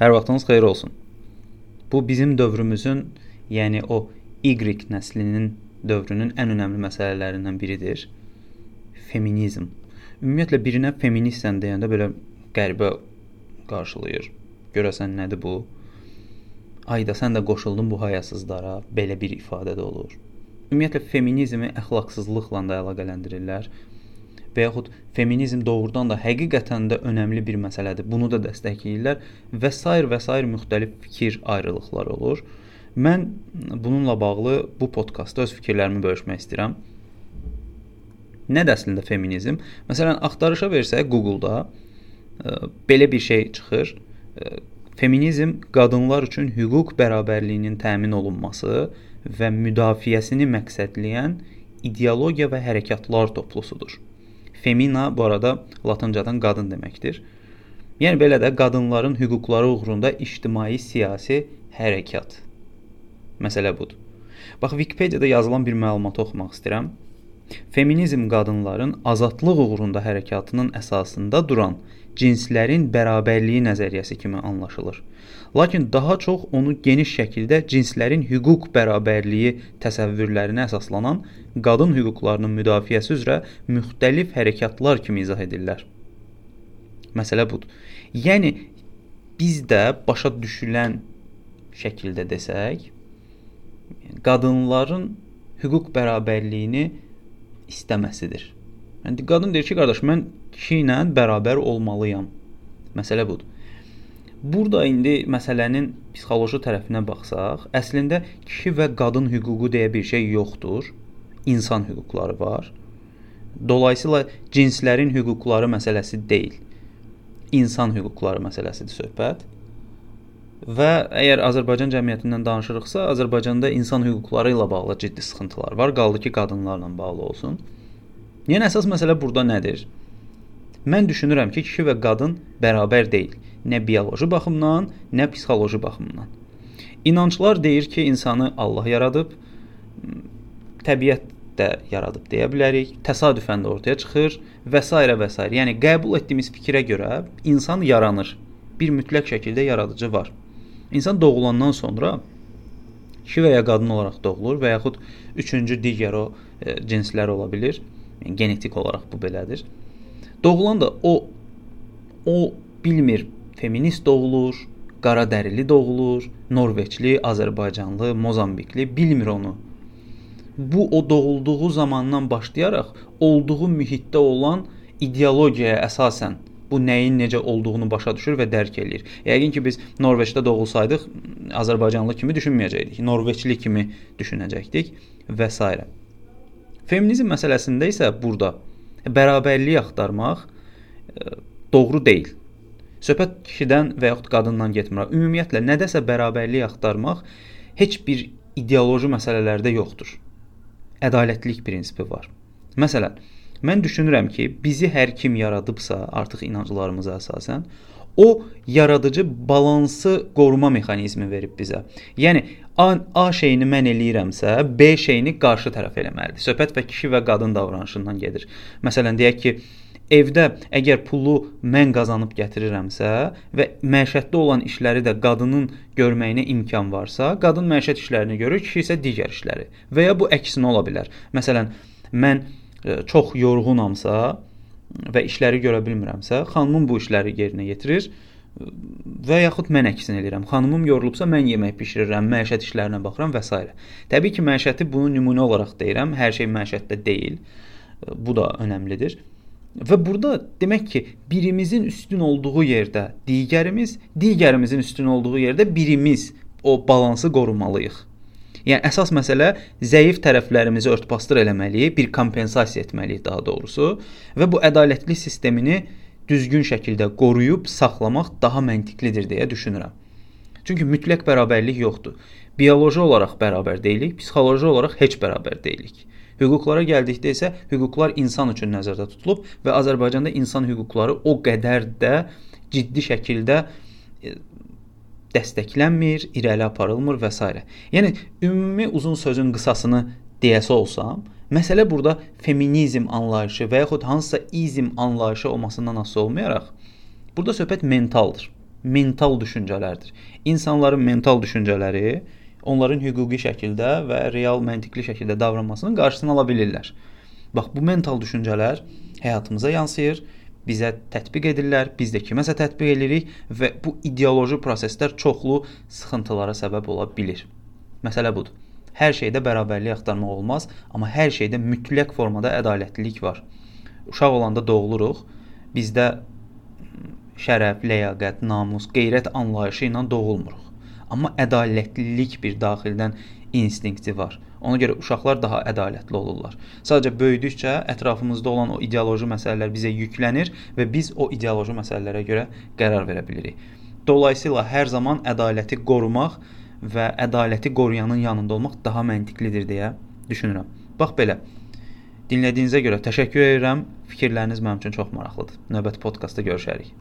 Hər vaxtınız xeyir olsun. Bu bizim dövrümüzün, yəni o Y nəslinin dövrünün ən önəmli məsələlərindən biridir. Feminizm. Ümumiyyətlə birinə feministsən deyəndə belə qəribə qarşılayır. Görəsən nədir bu? Ayda sən də qoşuldun bu hayasızlara, belə bir ifadə də olur. Ümumiyyətlə feminizmi əxlaqsızlıqla da əlaqələndirirlər və yaxud feminizm doğrudan da həqiqətən də önəmli bir məsələdir. Bunu da dəstəkləyirlər və sair və sair müxtəlif fikir ayrılıqları olur. Mən bununla bağlı bu podkastda öz fikirlərimi bölüşmək istəyirəm. Nədir əslində feminizm? Məsələn, axtarışa versək Google-da ə, belə bir şey çıxır. Ə, feminizm qadınlar üçün hüquq bərabərliyinin təmin olunması və müdafiəsini məqsədləyən ideologiya və hərəkatlar toplusudur. Femina bu arada latıncadan qadın deməkdir. Yəni belə də qadınların hüquqları uğrunda ictimai siyasi hərəkat. Məsələ budur. Bax Wikipediyada yazılan bir məlumatı oxumaq istəyirəm. Feminizm qadınların azadlıq uğrunda hərəkatının əsasında duran cinslərin bərabərliyi nəzəriyyəsi kimi anlaşılır. Lakin daha çox onu geniş şəkildə cinslərin hüquq bərabərliyi təsəvvürlərinə əsaslanan qadın hüquqlarının müdafiəsi üzrə müxtəlif hərəkatlar kimi izah edirlər. Məsələ budur. Yəni biz də başa düşülən şəkildə desək, qadınların hüquq bərabərliyini istəməsidir. Yəni qadın deyir ki, qardaş, mən kişi ilə bərabər olmalıyam. Məsələ budur. Burada indi məsələnin psixoloji tərəfinə baxsaq, əslində kişi və qadın hüququ deyə bir şey yoxdur. İnsan hüquqları var. Dolayısıyla cinslərin hüquqları məsələsi deyil. İnsan hüquqları məsələsidir söhbət. Və əgər Azərbaycan cəmiyyətindən danışırıqsa, Azərbaycanda insan hüquqları ilə bağlı ciddi sıxıntılar var. Qaldı ki, qadınlarla bağlı olsun. Yəni əsas məsələ burada nədir? Mən düşünürəm ki, kişi və qadın bərabər deyil nə bioloji baxımdan, nə psixoloji baxımdan. İnanclar deyir ki, insanı Allah yaradıb, təbiət də yaradıb deyə bilərik. Təsadüfən də ortaya çıxır və s. və s. Yəni qəbul etdiyimiz fikrə görə insan yaranır. Bir mütləq şəkildə yaradıcı var. İnsan doğulandan sonra kişi və ya qadın olaraq doğulur və yaxud üçüncü digər o e, cinslər ola bilər. Yəni genetik olaraq bu belədir. Doğulan da o o bilmir feminist doğulur, qara dərili doğulur, Norveçli, Azərbaycanlı, Mozambikli bilmir onu. Bu o doğulduğu zamandan başlayaraq olduğu mühitdə olan ideologiyaya əsasən bu nəyin necə olduğunu başa düşür və dərk eləyir. Yəqin ki biz Norveçdə doğulsaydıq Azərbaycanlı kimi düşünməyəcəkdik. Norveçli kimi düşünəcəkdik və s. Feminizm məsələsində isə burada bərabərliyi axtarmaq e, doğru deyil. Söhbət kişidən və yaxud qadından getmir. Ümumiyyətlə nədəsə bərabərlik axtarmaq heç bir ideoloji məsələlərdə yoxdur. Ədalətlilik prinsipi var. Məsələn, mən düşünürəm ki, bizi hər kim yaradıbsa, artıq inanclarımıza əsasən, o yaradıcı balansı qoruma mexanizmi verib bizə. Yəni A, A şeyini mən eləyirəmsə, B şeyini qarşı tərəf eləməlidir. Söhbət və kişi və qadın davranışından gedir. Məsələn, deyək ki, evdə əgər pulu mən qazanıb gətirirəmsə və məişətdə olan işləri də qadının görməyinə imkan varsa, qadın məişət işlərini görür, kişi isə digər işləri. Və ya bu əksinə ola bilər. Məsələn, mən çox yorğunamsa və işləri görə bilmirəmsə, xanımım bu işləri yerinə yetirir və yaxud mən əksin eləyirəm. Xanımım yorulubsa mən yemək bişirirəm, məişət işlərinə baxıram və s. Təbii ki, məişəti bunu nümunə olaraq deyirəm. Hər şey məişətdə deyil. Bu da önəmlidir. Və burada demək ki, birimizin üstün olduğu yerdə digərimiz, digərimizin üstün olduğu yerdə birimiz o balansı qorumalıyıq. Yəni əsas məsələ zəif tərəflərimizi örtbasdır eləməliyik, bir kompensasiya etməliyik daha doğrusu və bu ədalətli sistemini düzgün şəkildə qoruyub saxlamaq daha məntiqlidir deyə düşünürəm. Çünki mütləq bərabərlik yoxdur. Bioloji olaraq bərabər deyilik, psixoloji olaraq heç bərabər deyilik. Hüquqlara gəldikdə isə hüquqlar insan üçün nəzərdə tutulub və Azərbaycanda insan hüquqları o qədər də ciddi şəkildə e, dəstəklənmir, irəli aparılmır və s. Yəni ümumi uzun sözün qısasını deyəsə olsam, məsələ burada feminizm anlayışı və yaxud hansısa izm anlayışı olmasından asılı olmayaraq, burada söhbət mentaldır. mental düşüncələrdir. İnsanların mental düşüncələri onların hüquqi şəkildə və real məntiqli şəkildə davranmasının qarşısını ala bilirlər. Bax bu mental düşüncələr həyatımıza yansıyır, bizə tətbiq edirlər, biz də kiməsə tətbiq edirik və bu ideoloji proseslər çoxlu sıxıntılara səbəb ola bilər. Məsələ budur. Hər şeydə bərabərlik axtarmaq olmaz, amma hər şeydə mütləq formada ədalətlilik var. Uşaq olanda doğuluruq. Bizdə şərəf, ləyaqət, namus, qeyrət anlayışı ilə doğulmuruq. Amma ədalətlilik bir daxildən instinkti var. Ona görə uşaqlar daha ədalətli olurlar. Sadəcə böyüdükcə ətrafımızda olan o ideoloji məsələlər bizə yüklənir və biz o ideoloji məsələlərə görə qərar verə bilirik. Dolayısıyla hər zaman ədaləti qorumaq və ədaləti qoruyanın yanında olmaq daha məntiqlidir deyə düşünürəm. Bax belə. Dinlədiyinizə görə təşəkkür edirəm. Fikirləriniz mənim üçün çox maraqlıdır. Növbəti podkastda görüşərik.